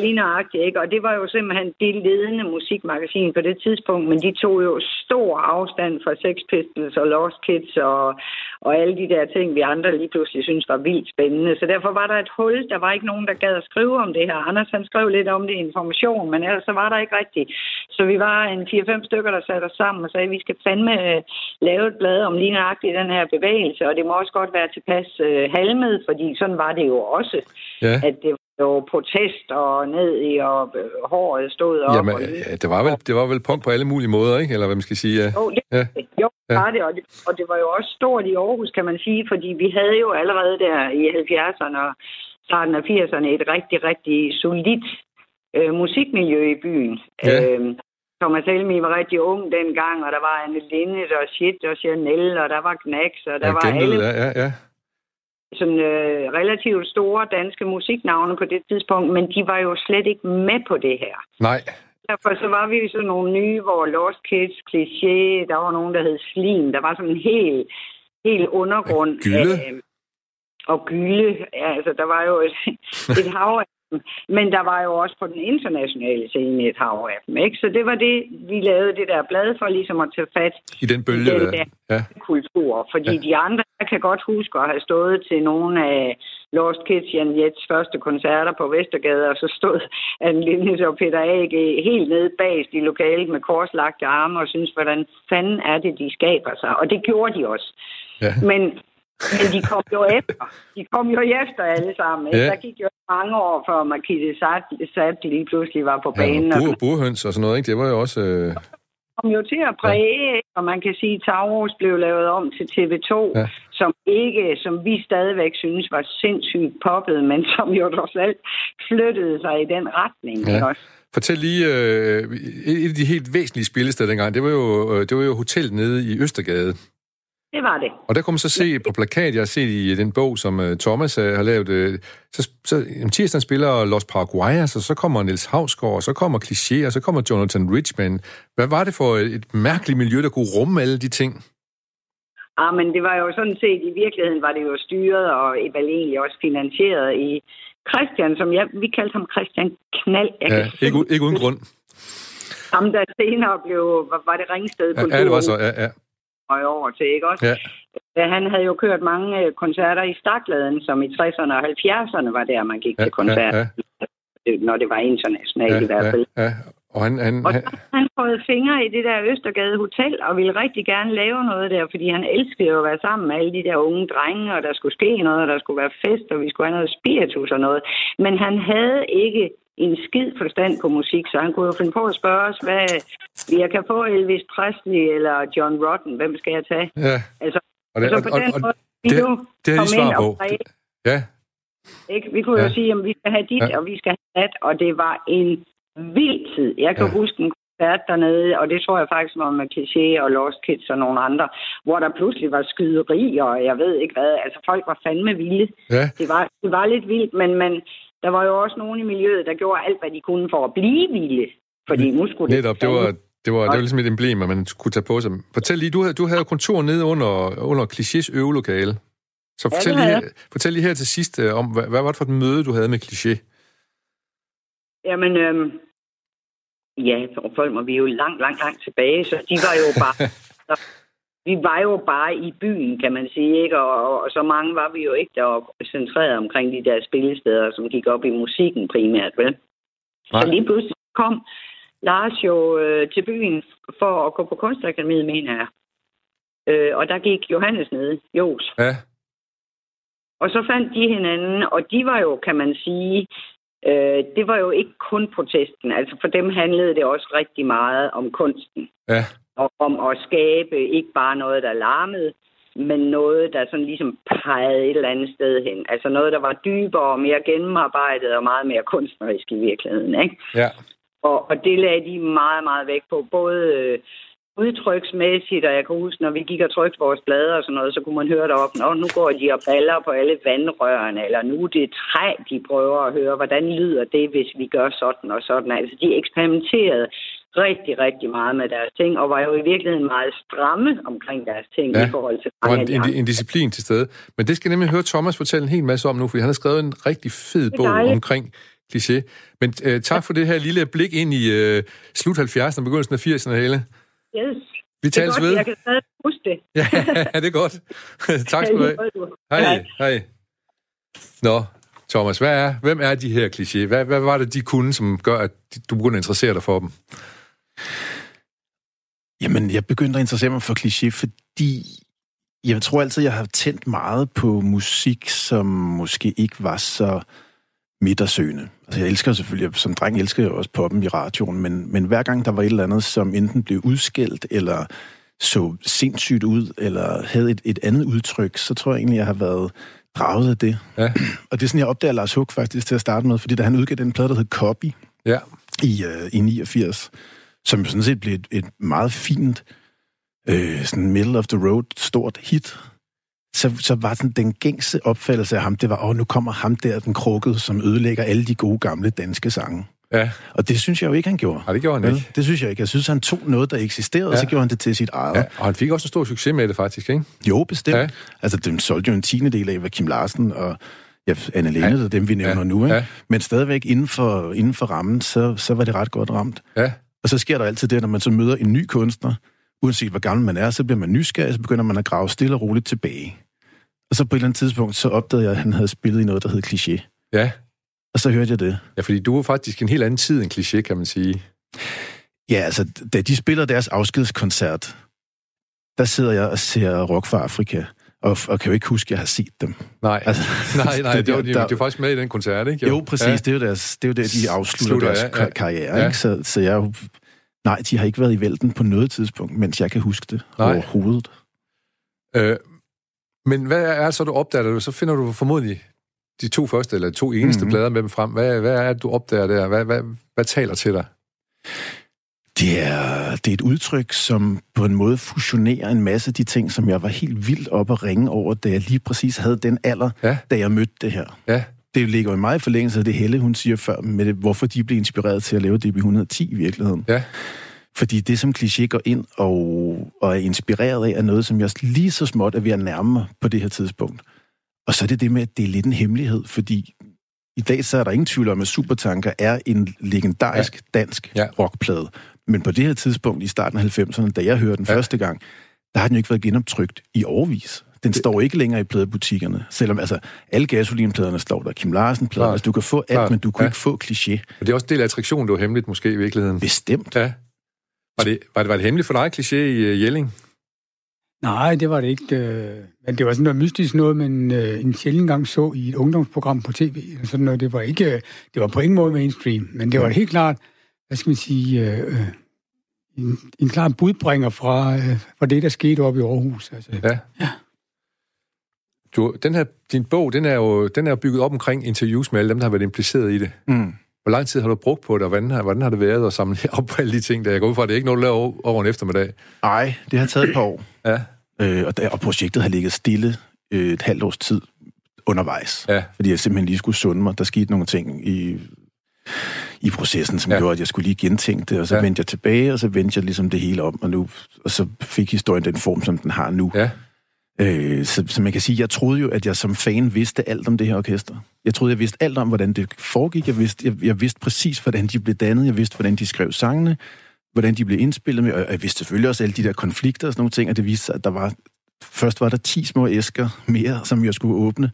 lige nøjagtigt, ikke? Og det var jo simpelthen det ledende musikmagasin på det tidspunkt, men de tog jo stor afstand fra Sex Pistols og Lost Kids og, og alle de der ting, vi andre lige pludselig synes var vildt spændende. Så derfor var der et hul. Der var ikke nogen, der gad at skrive om det her. Anders han skrev lidt om det i information, men ellers så var der ikke rigtigt. Så vi var en 4-5 stykker, der satte os sammen og sagde, at vi skal fandme øh, lave et blad om lige nøjagtigt den her bevægelse, og det må også godt være tilpas øh, halmet, fordi sådan var det jo også, ja. at det var protest og ned i, og øh, håret stod op. Jamen, og, ja, det, var vel, det var vel punk på alle mulige måder, ikke? Eller hvad man skal sige. Ja. jo, det, Ja. jo, Ja. var det, og det, og det var jo også stort i Aarhus, kan man sige, fordi vi havde jo allerede der i 70'erne og starten af 80'erne et rigtig, rigtig solidt øh, musikmiljø i byen. Ja. Øh, Thomas Helmi var rigtig ung dengang, og der var Anne Linnet og Shit og Chanel, og der var Knacks, og der ja, var genlyd, alle ja, ja, ja. Sådan, øh, relativt store danske musiknavne på det tidspunkt, men de var jo slet ikke med på det her. Nej, Derfor så var vi jo sådan nogle nye, hvor Lost Kids, Cliché, der var nogen, der hed Slim. Der var sådan en hel, hel undergrund. Gylde? af- og gylde. Ja, altså, der var jo et, et hav af. Men der var jo også på den internationale scene et hav af dem. Ikke? Så det var det, vi lavede det der blad for ligesom at tage fat i den bølge. Den Der. Ja. kultur. Fordi ja. de andre, jeg kan godt huske at have stået til nogle af Lost Kids, Jan Jets første koncerter på Vestergade, og så stod Anne Lindes og Peter A.G. helt nede bagst i lokalet med korslagte arme og synes, hvordan fanden er det, de skaber sig. Og det gjorde de også. Ja. Men, men de kom jo efter. De kom jo efter alle sammen. Ikke? Ja. Der gik jo mange år, før Markise Sat lige pludselig var på Ja, banen. og bur, burhøns og sådan noget, ikke? Det var jo også... Øh... kom jo til at præge, ja. og man kan sige, at Taurus blev lavet om til TV2, Ja. ja. som ikke, som vi stadigvæk synes var sindssygt poppet, men som jo trods alt flyttede sig i den retning. Ja. også? Fortæl lige, øh, et af de helt væsentlige spillesteder dengang, det var jo, øh, det var jo hotellet nede i Østergade. Det var det. Og der kunne man så se på plakat, jeg har set i den bog, som øh, Thomas øh, har lavet, øh, så, så om tirsdagen spiller Los Paraguayas, og så kommer Niels Havsgaard, og så kommer Cliché, og så kommer Jonathan Richman. Hvad var det for et, mærkeligt miljø, der kunne rumme alle de ting? Ah, men det var jo sådan set, i virkeligheden var det jo styret og vel egentlig også finansieret i Christian, som jeg, vi kaldte ham Christian Knald. Jeg Ja, ikke, u- ikke uden grund. Ham, der senere blev, var, var det Ringsted Ja, ja, det var så, ja, ja. Og over til, ikke også? ja. Han havde jo kørt mange øh, koncerter i Stakladen, som i 60'erne og 70'erne var der, man gik Ja, til koncert, ja, ja, når det var internationalt Ja, i hvert fald. ja, ja. Og han, han, Og han, fået fingre i det der Østergade Hotel, og ville rigtig gerne lave noget der, fordi han elskede at være sammen med alle de der unge drenge, og der skulle ske noget, og der skulle være fest, og vi skulle have noget spiritus og noget. Men han havde ikke en skid forstand på musik, så han kunne jo finde på at spørge os, hvad jeg kan få Elvis Presley eller John Rotten, hvem skal jeg tage? ja. Altså, Og det, så og, på og, den og, måde, vi det, jo det har kom de svar på. præge, Ja, ikke? Vi kunne Ja. jo sige, at vi skal have dit, Ja. og vi skal have dat, og det var en vild tid. Jeg kan Ja. huske en koncert dernede, og det tror jeg faktisk var med Cliché og Lost Kids og nogle andre, hvor der pludselig var skyderier, og jeg ved ikke hvad. Altså, folk var fandme vilde. ja. Det var, det var lidt vildt, men, men der var jo også nogen i miljøet, der gjorde alt, hvad de kunne for at blive vilde. Fordi nu skulle det... Netop, det var, det var, det var ligesom et emblem, at man kunne tage på sig. Fortæl lige, du havde, du havde kontor nede under, under Clichés øvelokale. Så Ja, fortæl, havde lige, fortæl lige her til sidst øh, om, hvad, hvad var det for et møde, du havde med Cliché? Jamen, øhm, ja, for folk må vi jo langt, langt, langt tilbage, så de var jo bare... vi var jo bare i byen, kan man sige, ikke? Og, og, og så mange var vi jo ikke, der var centreret omkring de der spillesteder, som gik op i musikken primært, vel? Nej. Så lige pludselig kom Lars jo øh, til byen for at gå på kunstakademiet, mener jeg. Øh, og der gik Johannes ned, Jos. Ja. Og så fandt de hinanden, og de var jo, kan man sige, øh, det var jo ikke kun protesten. Altså for dem handlede det også rigtig meget om kunsten. Ja. Og om at skabe ikke bare noget, der larmede, men noget, der sådan ligesom pegede et eller andet sted hen. Altså noget, der var dybere og mere gennemarbejdet og meget mere kunstnerisk i virkeligheden. Ikke? Ja. Og, og det lagde de meget, meget vægt på. Både øh, udtryksmæssigt, og jeg kan huske, når vi gik og trykte vores blade og sådan noget, så kunne man høre deroppe, Nå, nu går de og baller på alle vandrørene, eller nu er det træ, de prøver at høre, hvordan lyder det, hvis vi gør sådan og sådan. Altså, de eksperimenterede rigtig, rigtig meget med deres ting, og var jo i virkeligheden meget stramme omkring deres ting Ja. i forhold til mange af en, en, en disciplin til stede. Men det skal jeg nemlig høre Thomas fortælle en hel masse om nu, fordi han har skrevet en rigtig fed bog dejligt. omkring kliché. Men øh, tak for det her lille blik ind i øh, slut 70'erne og begyndelsen af 80'erne, Helle. Yes. Vi Det er tales godt, ved. jeg kan stadig huske det. Ja, det er godt. tak skal du have. Hej, hej. Nå, Thomas, hvad er, hvem er de her kliché? Hvad, hvad var det, de kunne, som gør, at du begyndte at interessere dig for dem? Jamen, jeg begyndte at interessere mig for kliché, fordi jeg tror altid, jeg har tændt meget på musik, som måske ikke var så midtersøgende. Altså, jeg elsker selvfølgelig, som dreng elsker jeg også poppen i radioen, men, men hver gang der var et eller andet, som enten blev udskældt, eller så sindssygt ud, eller havde et, et andet udtryk, så tror jeg egentlig, jeg har været draget af det. Ja. Og det er sådan, jeg opdager Lars Hug faktisk til at starte med, fordi da han udgav den plade, der hed Copy, Ja, i, øh, i 89, som jo sådan set blev et, et meget fint, øh, sådan middle of the road, stort hit. Så, så var sådan den gængse opfattelse af ham, det var, åh, nu kommer ham der, den krukkede, som ødelægger alle de gode gamle danske sange. ja. Og det synes jeg jo ikke, han gjorde. Nej, det gjorde han ikke. Det synes jeg ikke. Jeg synes, han tog noget, der eksisterede, ja. og så gjorde han det til sit eget. Ja, og han fik også en stor succes med det, faktisk, ikke? Jo, bestemt. Ja. Altså, den solgte jo en tiende del af, hvad Kim Larsen og ja, Anne Lene, ja. dem vi nævner Ja. nu. Ikke? Ja. Men stadigvæk inden for, inden for rammen, så, så var det ret godt ramt. Ja, Og så sker der altid det, når man så møder en ny kunstner, uanset hvor gammel man er, så bliver man nysgerrig, så begynder man at grave stille og roligt tilbage. Og så på et eller andet tidspunkt, så opdagede jeg, at han havde spillet i noget, der hed Cliché. ja. Og så hørte jeg det. Ja, fordi du var faktisk en helt anden tid end kliché, kan man sige. Ja, altså, da de spiller deres afskedskoncert, der sidder jeg og ser Rock for Afrika, og, og kan jo ikke huske, at jeg har set dem. Nej, Altså, nej, nej, det- det, var, de, der- de var faktisk med i den koncert, ikke? Jo, præcis. Ja. Det, er jo deres, det er jo der, de afslutter Slutter, deres ja, karriere. Ja. Ikke? Så, så jeg jo- Nej, de har ikke været i vælten på noget tidspunkt, mens jeg kan huske det Nej. overhovedet. Øh, men hvad er så, du opdager det? Så finder du formodentlig de to første, eller to eneste mm-hmm. Mhm. plader med dem frem. Hvad, hvad er det, du opdager der? Hvad, hvad, hvad taler til dig? Det er, det er et udtryk, som på en måde fusionerer en masse af de ting, som jeg var helt vildt op at ringe over, da jeg lige præcis havde den alder, Ja. da jeg mødte det her. Ja, Det ligger jo i meget forlængelse af det Helle, hun siger før, med det, hvorfor de blev inspireret til at lave DB110 i virkeligheden. ja, Fordi det, som kliché går ind og, og er inspireret af, er noget, som jeg lige så småt er ved at nærme mig på det her tidspunkt. Og så er det det med, at det er lidt en hemmelighed, fordi i dag så er der ingen tvivl om, at Supertanker er en legendarisk ja. dansk Ja. rockplade. Men på det her tidspunkt i starten af 90'erne, da jeg hørte den Ja. første gang, der har den jo ikke været genoptrykt i overvis. Den står ikke længere i pladebutikkerne, selvom altså alle gasolinpladerne står der. Kim Larsen-plader, Klart. altså du kan få alt, Klart. men du kan Ja. ikke få kliché. og det er også en del af attraktionen, det var hemmeligt måske i virkeligheden. Bestemt. Ja. Var det, var det, var det hemmeligt for dig, kliché i uh, Jelling? Nej, det var det ikke. øh, Men det var sådan noget mystisk noget, man øh, en sjældent gang så i et ungdomsprogram på tv. Sådan noget. Det var ikke, øh, det var på ingen måde mainstream, men det var helt klart, hvad skal man sige, øh, øh, en, en klar budbringer fra, øh, fra det, der skete oppe i Aarhus. Altså, Ja. Ja. Du, den her, din bog, den er jo den er bygget op omkring interviews med alle dem, der har været impliceret i det. Mm. Hvor lang tid har du brugt på det, og hvordan har, hvordan har det været at samle op på alle de ting, der jeg går ud fra? Det er ikke noget, du laver over, en eftermiddag. Ej, det har taget et par år. Ja, Øh, og, der, og projektet har ligget stille øh, et halvt års tid undervejs. ja, Fordi jeg simpelthen lige skulle sunde mig. Der skete nogle ting i, i processen, som Ja. gjorde, at jeg skulle lige gentænke det. Og så ja. vendte jeg tilbage, og så vendte jeg ligesom det hele om. Og, nu, og så fik historien den form, som den har nu. ja. Øh, så, så man kan sige, jeg troede jo, at jeg som fan vidste alt om det her orkester. Jeg troede, jeg vidste alt om, hvordan det foregik. Jeg vidste, jeg, jeg vidste præcis, hvordan de blev dannet. Jeg vidste, hvordan de skrev sangene. hvordan de blev indspillet med, og jeg vidste selvfølgelig også alle de der konflikter og sådan nogle ting, og det viste sig, at der var, først var der 10 små æsker mere, som jeg skulle åbne,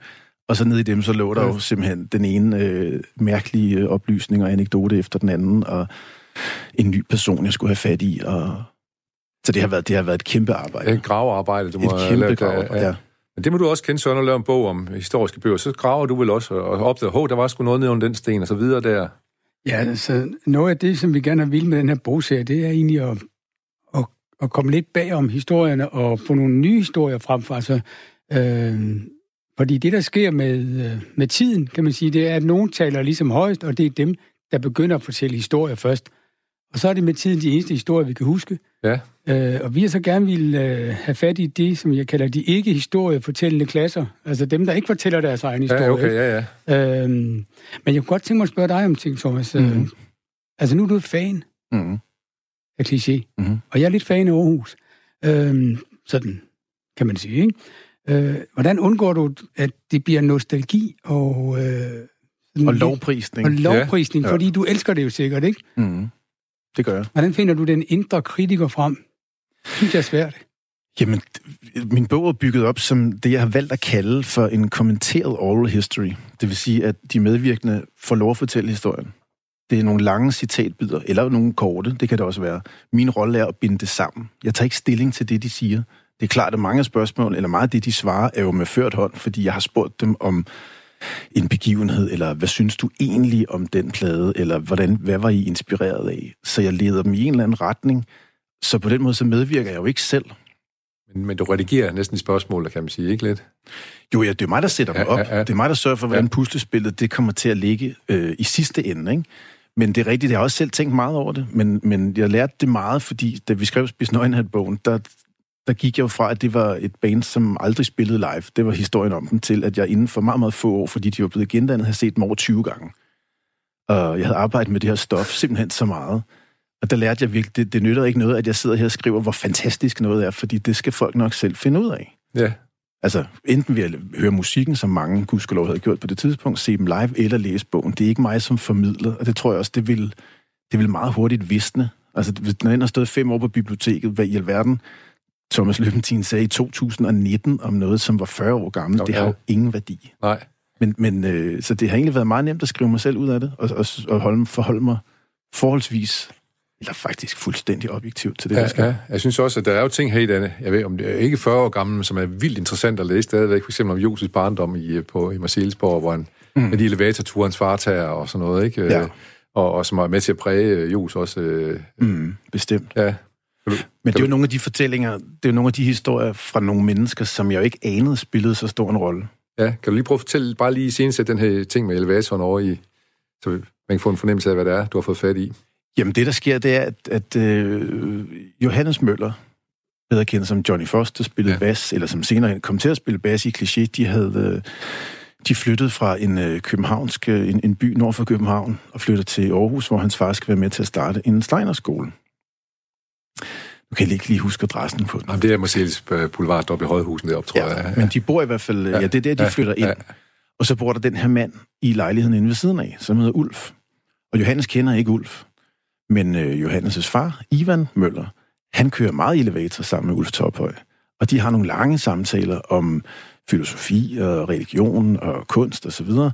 og så ned i dem, så lå der jo simpelthen den ene øh, mærkelige oplysning og anekdote efter den anden, og en ny person, jeg skulle have fat i, og så det har været, det har været et kæmpe arbejde. Et gravearbejde, du må et have kæmpe lavet. gravearbejde, ja. Men det må du også kende, Søren, at lave en bog om historiske bøger. Så graver du vel også og opdager, hov, der var sgu noget nede under den sten, og så videre der. Ja, altså noget af det, som vi gerne vil med den her bogserie, det er egentlig at, at, at komme lidt bag om historierne og få nogle nye historier frem for. Altså, øh, fordi det, der sker med, øh, med tiden, kan man sige, det er, at nogen taler ligesom højst, og det er dem, der begynder at fortælle historier først. Og så er det med tiden de eneste historier, vi kan huske. Ja. Øh, og vi har så gerne vil øh, have fat i det, som jeg kalder de ikke-historiefortællende klasser. Altså dem, der ikke fortæller deres egen historie. Ja, okay, ja, ja. Øhm, men jeg kunne godt tænke mig at spørge dig om ting, Thomas. Mm. Altså nu er du fan Mm. af kliché, Mhm. og jeg er lidt fan af Aarhus. Øhm, sådan kan man sige, ikke? Øh, hvordan undgår du, at det bliver nostalgi og... Øh, Og lovprisning. Og lovprisning, ja. fordi du elsker det jo sikkert, ikke? Mm. Det gør jeg. Hvordan finder du den indre kritiker frem? Synes jeg er svært. Jamen, min bog er bygget op som det, jeg har valgt at kalde for en kommenteret oral history. Det vil sige, at de medvirkende får lov at fortælle historien. Det er nogle lange citatbidder, eller nogle korte, det kan det også være. Min rolle er at binde det sammen. Jeg tager ikke stilling til det, de siger. Det er klart, at mange af spørgsmål, eller meget af det, de svarer, er jo med ført hånd, fordi jeg har spurgt dem om en begivenhed, eller hvad synes du egentlig om den plade, eller hvordan, hvad var I inspireret af? Så jeg leder dem i en eller anden retning, så på den måde så medvirker jeg jo ikke selv. Men, men du redigerer næsten i spørgsmål, kan man sige, ikke lidt? Jo, ja, det er mig, der sætter dem Ja, op. ja, ja. Det er mig, der sørger for, hvordan Ja. puslespillet det kommer til at ligge øh, i sidste ende. Ikke? Men det er rigtigt, jeg har også selv tænkt meget over det, men, men jeg lærte det meget, fordi da vi skrev Spis Nøgenhat-bogen, der, der gik jeg jo fra, at det var et band, som aldrig spillede live. Det var historien om dem til, at jeg inden for meget, meget få år, fordi de var blevet gendannet, havde set dem over 20 gange. Og jeg havde arbejdet med det her stof simpelthen så meget. Og der lærte jeg virkelig, det, det nytter ikke noget, at jeg sidder her og skriver, hvor fantastisk noget er, fordi det skal folk nok selv finde ud af. Ja. Altså, enten ved at høre musikken, som mange gudskelov havde gjort på det tidspunkt, se dem live, eller læse bogen. Det er ikke mig som formidler, og det tror jeg også, det vil, det vil meget hurtigt visne. Altså, hvis den har stået fem år på biblioteket, hvad i alverden Thomas Løbentin sagde i 2019 om noget, som var 40 år gammelt, Nå, det har jo ingen værdi. Nej. Men, men øh, så det har egentlig været meget nemt at skrive mig selv ud af det, og, og, og holde, forholde mig forholdsvis, eller faktisk fuldstændig objektivt til det, Ja, der skal. ja. Jeg synes også, at der er jo ting her i denne, jeg ved om det er ikke 40 år gammel, men som er vildt interessant at læse stadigvæk. For eksempel om Joses barndom i, på, i Marcelsborg, hvor han mm. med de elevatorture, hans far tager og sådan noget, ikke? Ja. Og, og som er med til at præge øh, Jos også. Øh, Mm, bestemt. ja. Men det er jo nogle af de fortællinger, det er jo nogle af de historier fra nogle mennesker, som jeg jo ikke anede spillede så stor en rolle. ja. Kan du lige prøve at fortælle, bare lige senest den her ting med elevatoren over i, så man kan få en fornemmelse af, hvad det er, du har fået fat i. Jamen det, der sker, det er, at, at øh, Johannes Møller, bedre kendt som Johnny Foster, spillede Ja. bas, eller som senere kom til at spille bas i Cliché, de havde... Øh, de flyttede fra en øh, københavnsk, øh, en, en by nord for København, og flyttede til Aarhus, hvor hans far skal være med til at starte en Steinerskole. Nu kan jeg ikke lige huske adressen på den. Jamen, det er Marcels øh, Boulevard oppe i Højhusen deroppe, tror jeg. Men de bor i hvert fald, ja, ja det er der, de ja, flytter ind. ja. Og så bor der den her mand i lejligheden inde ved siden af, som hedder Ulf. Og Johannes kender ikke Ulf. Men øh, Johannes' far, Ivan Møller, han kører meget elevator sammen med Ulf Tophøj. Og de har nogle lange samtaler om filosofi og religion og kunst og så videre.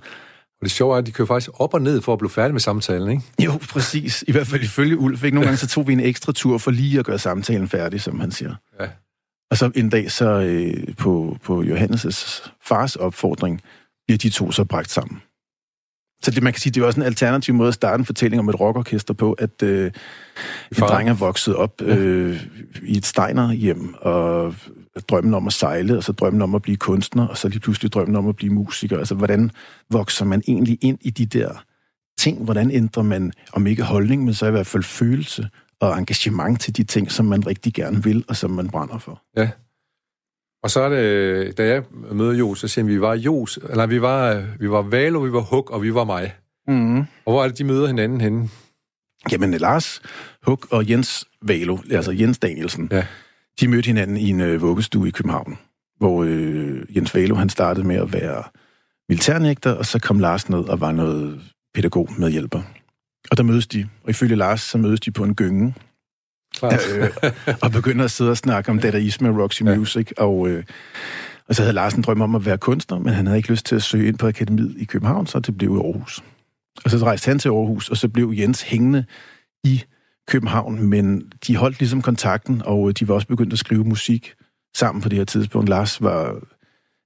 Og det sjove er, at de kører faktisk op og ned for at blive færdige med samtalen, ikke? Jo, præcis. I hvert fald ifølge Ulf. Ikke? Nogle gange så tog vi en ekstra tur for lige at gøre samtalen færdig, som han siger. Ja. Og så en dag så øh, på, på Johannes' fars opfordring bliver de to så bragt sammen. Så det, man kan sige, det er også en alternativ måde at starte en fortælling om et rockorkester på, at øh, en dreng er vokset op øh, i et Steiner hjem, og drømmen om at sejle, og så drømmen om at blive kunstner, og så lige pludselig drømmen om at blive musiker. Altså, hvordan vokser man egentlig ind i de der ting? Hvordan ændrer man, om ikke holdning, men så i hvert fald følelse og engagement til de ting, som man rigtig gerne vil, og som man brænder for? Ja. Og så er det, da jeg møder Jos, så siger han, vi var Jos, eller vi var, vi var Valo, vi var Huk, og vi var mig. Mm. Og hvor er det, de møder hinanden henne? Jamen, Lars Huk og Jens Valo, altså Jens Danielsen, Ja. De mødte hinanden i en øh, vuggestue i København, hvor øh, Jens Valo, han startede med at være militærnægter, og så kom Lars ned og var noget pædagog medhjælper. Og der mødes de, og ifølge Lars, så mødes de på en gynge, øh, og begynder at sidde og snakke om dadaisme og Roxy ja. Music, og, øh, og så havde Lars en drøm om at være kunstner, men han havde ikke lyst til at søge ind på Akademiet i København, så det blev i Aarhus. Og så rejste han til Aarhus, og så blev Jens hængende i København, men de holdt ligesom kontakten, og øh, de var også begyndt at skrive musik sammen på det her tidspunkt. Lars var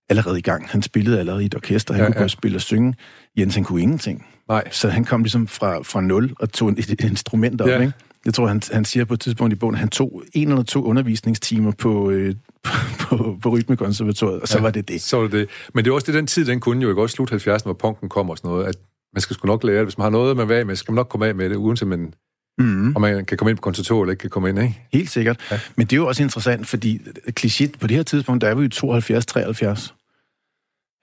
allerede i gang. Han spillede allerede i et orkester. Han ja, kunne ja. både spille og synge. Jens, han kunne ingenting. Nej. Så han kom ligesom fra, fra nul og tog et, et instrument op, ja. ikke? Jeg tror, han, han siger på et tidspunkt i bogen, at han tog en eller to undervisningstimer på, øh, på, på Rytmekonservatoriet, og så ja, var det det. Så var det det. Men det er også det, den tid, den kunne jo ikke også slut 70'erne, hvor punken kom og sådan noget, at man skal sgu nok lære det. Hvis man har noget, man vil af med, så skal man nok komme af med det, uanset man, mm. om man kan komme ind på konservatoriet eller ikke kan komme ind, ikke? Helt sikkert. Ja. Men det er jo også interessant, fordi kliché, på det her tidspunkt, der er vi jo 72-73.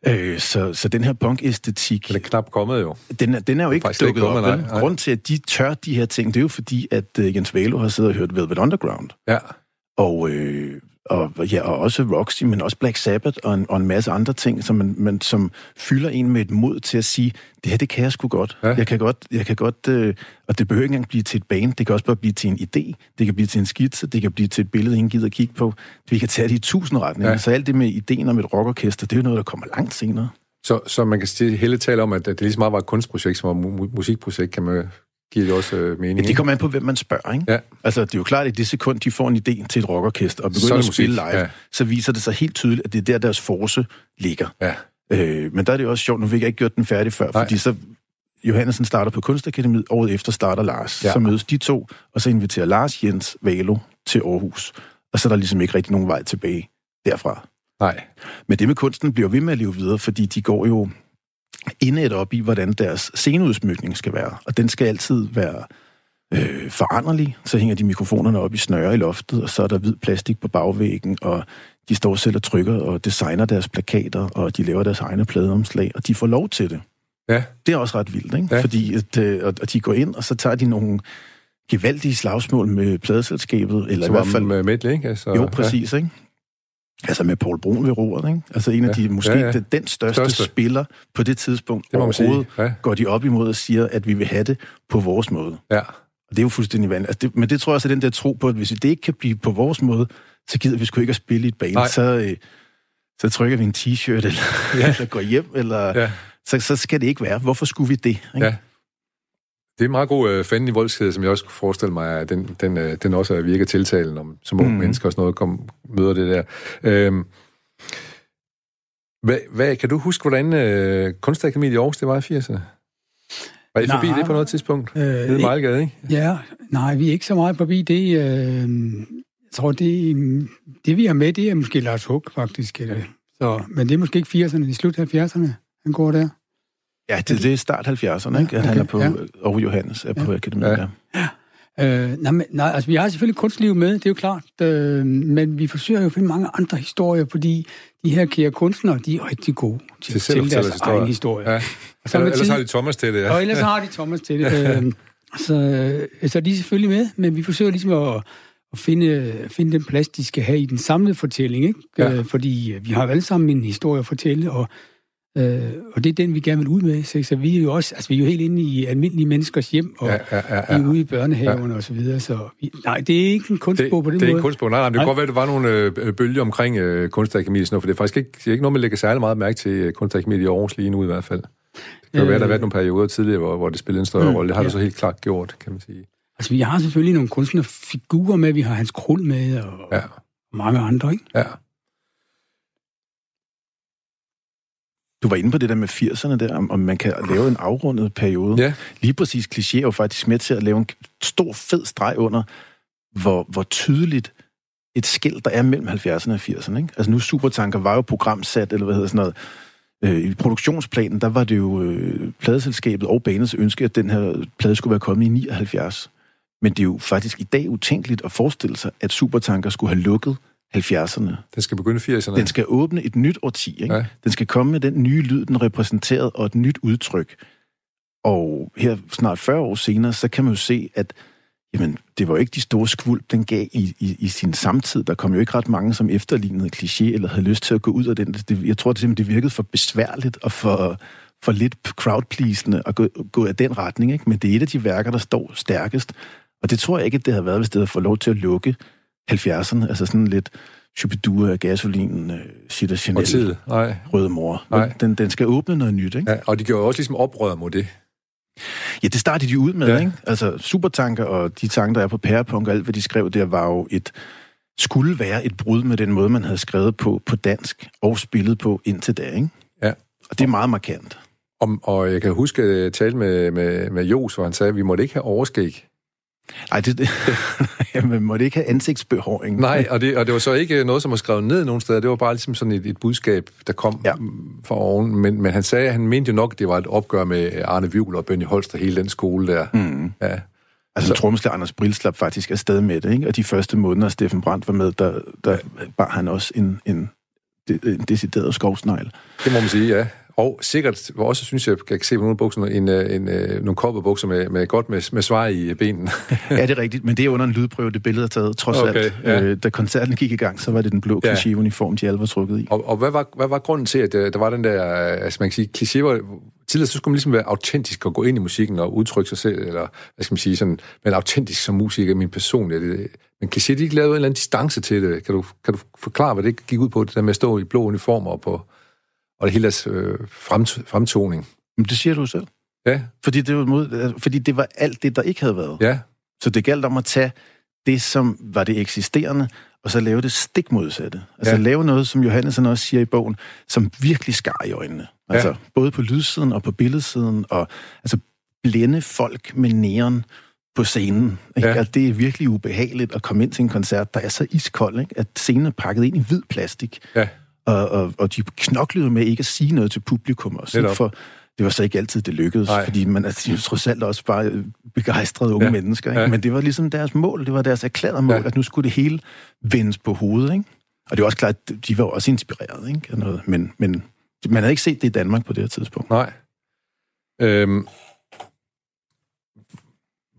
Øh, så, så den her punk-æstetik... Den er knap kommet jo. Den, den er jo ikke dukket op. Nej, nej. Grund til, at de tør de her ting, det er jo fordi, at uh, Jens Valo har siddet og hørt Velvet Underground. Ja. Og, øh, og, ja, og også Roxy, men også Black Sabbath og en, og en masse andre ting, som, man, man, som fylder en med et mod til at sige, det her, det kan jeg sgu godt. Ja. Jeg kan godt, jeg kan godt øh, og det behøver ikke engang blive til et band, det kan også bare blive til en idé, det kan blive til en skitse, det kan blive til et billede, ingen gider at kigge på. Vi kan tage det i tusind retninger. Ja. Så alt det med ideen om et rockorkester, det er jo noget, der kommer langt senere. Så, så man kan sige, hele tale om, at det lige så meget var et kunstprojekt som var mu- musikprojekt, kan man giver det også øh, mening. Ja, det kommer an på, hvem man spørger, ikke? Ja. Altså, det er jo klart, at i det sekund, de får en idé til et rockorkester og begynder at spille live, ja. så viser det sig helt tydeligt, at det er der, deres force ligger. Ja. Øh, men der er det også sjovt, nu fik jeg ikke gjort den færdig før, Nej. fordi så Johannesen starter på Kunstakademiet, året efter starter Lars. Ja. Så mødes de to, og så inviterer Lars Jens Valo til Aarhus. Og så er der ligesom ikke rigtig nogen vej tilbage derfra. Nej. Men det med kunsten bliver ved med at leve videre, fordi de går jo indet op i, hvordan deres sceneudsmykning skal være. Og den skal altid være øh, foranderlig. Så hænger de mikrofonerne op i snøre i loftet, og så er der hvid plastik på bagvæggen, og de står selv og trykker og designer deres plakater, og de laver deres egne pladeomslag, og de får lov til det. Ja. Det er også ret vildt, ikke? Ja. Fordi at, øh, at de går ind, og så tager de nogle gevaldige slagsmål med pladeselskabet, eller Som i hvert fald... med Medley, ikke? Altså, jo, præcis, ja. ikke? Altså med Paul Brun ved roret, ikke? Altså en af ja. de, måske ja, ja. Den, den største, største spiller på det tidspunkt det overhovedet, ja. går de op imod og siger, at vi vil have det på vores måde. Ja. Og det er jo fuldstændig vanligt. Altså det, men det tror jeg også er den der tro på, at hvis det ikke kan blive på vores måde, så gider vi sgu ikke at spille i et band. Så, øh, så trykker vi en t-shirt, eller, ja. eller går hjem, eller... Ja. Så, så skal det ikke være. Hvorfor skulle vi det? Ikke? Ja. Det er en meget god øh, fanden i voldskede, som jeg også kunne forestille mig, at den, den, øh, den også virker tiltalen om, som unge mm. mennesker og sådan noget, kom, møder det der. Øhm, hvad, hvad, kan du huske, hvordan øh, Kunstakademiet i Aarhus, det var i 80'erne? Var I nej, forbi det på noget tidspunkt? Øh, det er meget gade, ikke? Ja, nej, vi er ikke så meget forbi det. Øh, jeg tror, det, det vi har med, det er måske Lars Hug, faktisk. Eller, så, men det er måske ikke 80'erne, det er slut 70'erne, han går der. Ja, det, det er start 70'erne, ikke? At okay, han er på, ja. og Johannes er på ja. akademiet. Ja. ja. Øh, nej, men, nej, altså vi har selvfølgelig kunstliv med, det er jo klart, øh, men vi forsøger jo at finde mange andre historier, fordi de her kære kunstnere, de er rigtig gode til, til, til deres historie. egen historie. Ja. Så ellers tid, har de Thomas til det, ja. Og ellers har de Thomas til det. øh, så, så de er selvfølgelig med, men vi forsøger ligesom at, at finde, finde den plads, de skal have i den samlede fortælling, ikke? Ja. Øh, fordi vi har jo alle sammen en historie at fortælle, og Øh, og det er den, vi gerne vil ud med. Så, så vi er jo også, altså vi er jo helt inde i almindelige menneskers hjem, og ja, ja, ja, ja. vi er ude i børnehaven ja. og så videre. Så vi, nej, det er ikke en kunstbog det, på den det måde. Det er ikke en kunstbog. Nej, nej, det kan godt være, at der var nogle øh, bølger omkring øh, kunstakademiet, for det er faktisk ikke, det er ikke noget, man lægger særlig meget mærke til øh, kunstakademiet i Aarhus lige nu i hvert fald. Det kan øh, være, der har været nogle perioder tidligere, hvor, hvor det spillede en større mm, rolle. Det har ja. du så helt klart gjort, kan man sige. Altså, vi har selvfølgelig nogle kunstnerfigurer med. Vi har Hans Krul med, og ja. mange andre, ikke? Ja. Du var inde på det der med 80'erne der, om, om man kan lave en afrundet periode. Ja. Lige præcis kliché er jo faktisk med til at lave en stor, fed streg under, hvor, hvor tydeligt et skilt, der er mellem 70'erne og 80'erne. Ikke? Altså nu Supertanker var jo programsat, eller hvad hedder sådan noget. Øh, I produktionsplanen, der var det jo øh, pladeselskabet og banens ønske, at den her plade skulle være kommet i 79. Men det er jo faktisk i dag utænkeligt at forestille sig, at Supertanker skulle have lukket 70'erne. Den skal begynde 80'erne. Den skal åbne et nyt årti. Ikke? Ja. Den skal komme med den nye lyd, den repræsenterede, og et nyt udtryk. Og her snart 40 år senere, så kan man jo se, at jamen, det var ikke de store skvulp, den gav i, i, i sin samtid. Der kom jo ikke ret mange, som efterlignede kliché, eller havde lyst til at gå ud af den. Det, jeg tror, det simpelthen det virkede for besværligt og for, for lidt crowdpleasende at gå, gå af den retning. Ikke? Men det er et af de værker, der står stærkest. Og det tror jeg ikke, det havde været, hvis det havde fået lov til at lukke 70'erne. Altså sådan lidt Shubidua, gasolin, uh, Sitter Chanel, Og tid. Nej. Røde Mor. Nej. Den, den skal åbne noget nyt, ikke? Ja, og de gjorde også ligesom oprør mod det. Ja, det startede de ud med, Ja. ja. ikke? Altså, supertanker og de tanker, der er på pærepunk og alt, hvad de skrev der, var jo et skulle være et brud med den måde, man havde skrevet på på dansk og spillet på indtil da, ikke? Ja. Og det er meget markant. Om, og jeg kan huske, at jeg talte med, med, med Jos, hvor han sagde, at vi måtte ikke have overskæg. Ej, det, det Jamen, man måtte ikke have ansigtsbehåring. Nej, og det, og det var så ikke noget, som var skrevet ned nogen steder. Det var bare ligesom sådan et, et budskab, der kom ja. Fra oven. Men, men han sagde, han mente jo nok, at det var et opgør med Arne Vivl og Benny Holst og hele den skole der. Mm. Ja. Altså, trommeslager Anders Brill slap faktisk afsted med det, ikke? Og de første måneder, Steffen Brandt var med, der, der bar han også en, en, en decideret skovsnegl. Det må man sige, ja. Og sikkert også, synes jeg, kan jeg se på nogle bukser, en, øh, en, en, nogle kopperbukser med, med godt med, med svar i benene. ja, det er rigtigt, men det er under en lydprøve, det billede er taget, trods Okay, alt. ja. Øh, da koncerten gik i gang, så var det den blå Ja. kliché-uniform, de alle var trukket i. Og, og hvad, var, hvad var grunden til, at øh, der var den der, øh, altså man kan sige, kliché var, tidligere så skulle man ligesom være autentisk og gå ind i musikken og udtrykke sig selv, eller hvad skal man sige, sådan, men autentisk som musiker, min personlighed. Det, men kliché, de ikke lavede en eller anden distance til det. Kan du, kan du forklare, hvad det gik ud på, det der med at stå i blå uniformer og, på, og hele deres øh, fremt, fremtoning? Men det siger du selv. Ja, Fordi det, var mod, øh, fordi det var alt det, der ikke havde været. ja, Så det galt om at tage det, som var det eksisterende, og så lave det stik modsatte. Altså Ja. lave noget, som Johannes også siger i bogen, som virkelig skar i øjnene. Altså Ja. både på lydsiden og på billedsiden, og altså blænde folk med neon på scenen. Ikke? Ja. Ja. det er virkelig ubehageligt at komme ind til en koncert, der er så iskold, ikke? at scenen er pakket ind i hvid plastik. ja. Og, og, og de knoklede med ikke at sige noget til publikum også. Ikke? For det var så ikke altid, det lykkedes, Nej. Fordi man er jo trods alt også bare øh, begejstrede unge Ja. mennesker. Ikke? Ja. Men det var ligesom deres mål, det var deres erklærede mål, Ja. at nu skulle det hele vendes på hovedet. Ikke? Og det var også klart, at de var også inspireret ikke? af noget. Men, men man havde ikke set det i Danmark på det her tidspunkt. Nej. Øhm,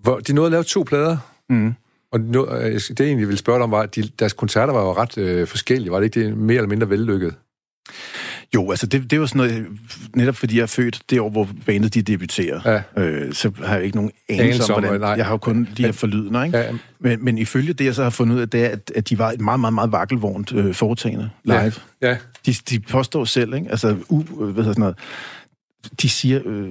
hvor, de nåede at lave to plader, Mm. Og nåede, øh, det jeg egentlig ville spørge dig om, var, at de, deres koncerter var jo ret øh, forskellige. Var det ikke det mere eller mindre vellykket? Jo, altså det, det var sådan noget, netop fordi jeg er født det år, hvor bandet de debuterer, Ja. øh, så har jeg ikke nogen Anelse om, hvordan, nej. jeg har jo kun de her forlydende, ikke? Ja, Men, men ifølge det, jeg så har fundet ud af, det er, at, at de var et meget, meget, meget vakkelvognt øh, foretagende live. Ja. ja. De, de påstår selv, ikke? Altså, u, hvad hedder sådan noget, de siger, øh,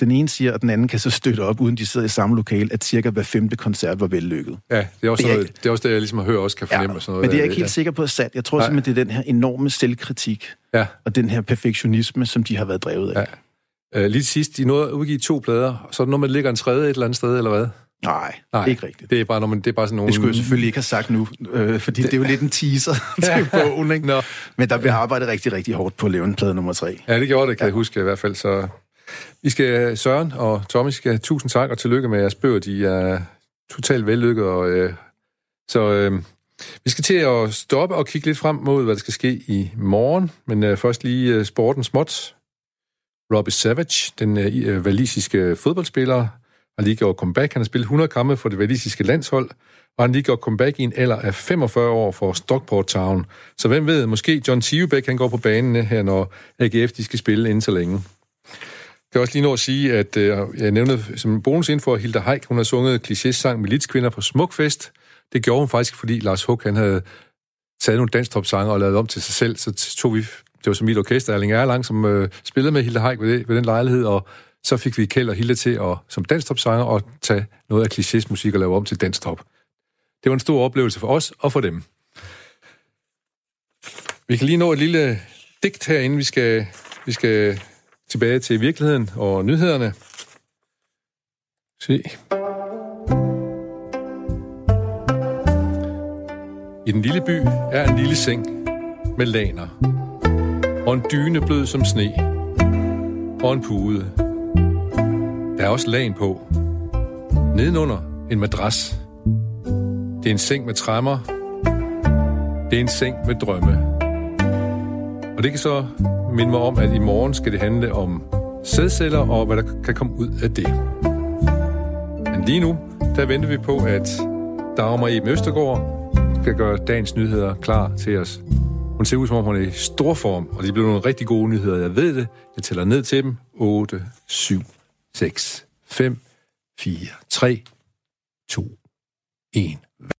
den ene siger, at den anden kan så støtte op, uden de sidder i samme lokale, at cirka hver femte koncert var vellykket. ja det, er også Det er noget, det er også det, jeg ligesom hørt også kan fornemme. og sådan noget. men det er jeg ikke ja. helt sikker på at sat. Jeg tror Nej. simpelthen, det er den her enorme selvkritik Ja. og den her perfektionisme, som de har været drevet af. Ja. Øh, lige sidst, de nåede at udgive to plader, så er noget, man ligger en tredje et eller andet sted, eller hvad? Nej, Nej. ikke rigtigt. Det er bare, når man, det er bare sådan nogle... Det skulle jeg selvfølgelig ikke have sagt nu, øh, fordi det er jo lidt en teaser til bogen, ikke? Nå. Men der bliver arbejdet rigtig, rigtig hårdt på at lave en plade nummer tre. Ja, det gjorde det, kan ja. jeg huske i hvert fald. Så vi skal, Søren og Tommy skal tusind tak og tillykke med jeres bøger. De er totalt vellykket. Og, øh, så øh, vi skal til at stoppe og kigge lidt frem mod, hvad der skal ske i morgen. Men øh, først lige øh, sporten småt. Robbie Savage, den øh, valisiske fodboldspiller, har lige gjort comeback. Han har spillet 100 kampe for det valisiske landshold, og han lige gjort comeback i en alder af 45 år for Stockport Town. Så hvem ved, måske John Tivebæk, han går på banen her, når AGF de skal spille inden så længe. Jeg kan også lige nå at sige, at øh, jeg nævnte som bonusinfo, at Hilda Heik, hun har sunget kliché-sang Militskvinder på Smukfest. Det gjorde hun faktisk, fordi Lars Hug, han havde taget nogle danstop-sange og lavet om til sig selv. Så tog vi, det var som mit orkester, Erling Erlang, som øh, spillede med Hilda Heik ved, det, ved den lejlighed, og så fik vi Kjeld og Hilde til at, som danstop-sanger at tage noget af klichés musik og lave om til danstop. Det var en stor oplevelse for os og for dem. Vi kan lige nå et lille digt her, inden vi skal, vi skal tilbage til virkeligheden og nyhederne. Se. I den lille by er en lille seng med laner. Og en dyne blød som sne. Og en pude. Der er også lagen på. Nedenunder en madras. Det er en seng med træmmer. Det er en seng med drømme. Og det kan så minde mig om, at i morgen skal det handle om sædceller og hvad der kan komme ud af det. Men lige nu, der venter vi på, at Dagmar i Østergaard skal gøre dagens nyheder klar til os. Hun ser ud, som om hun er i stor form, og det bliver nogle rigtig gode nyheder. Jeg ved det. Jeg tæller ned til dem. 8, 7, 6, 5, 4, 3, 2, 1.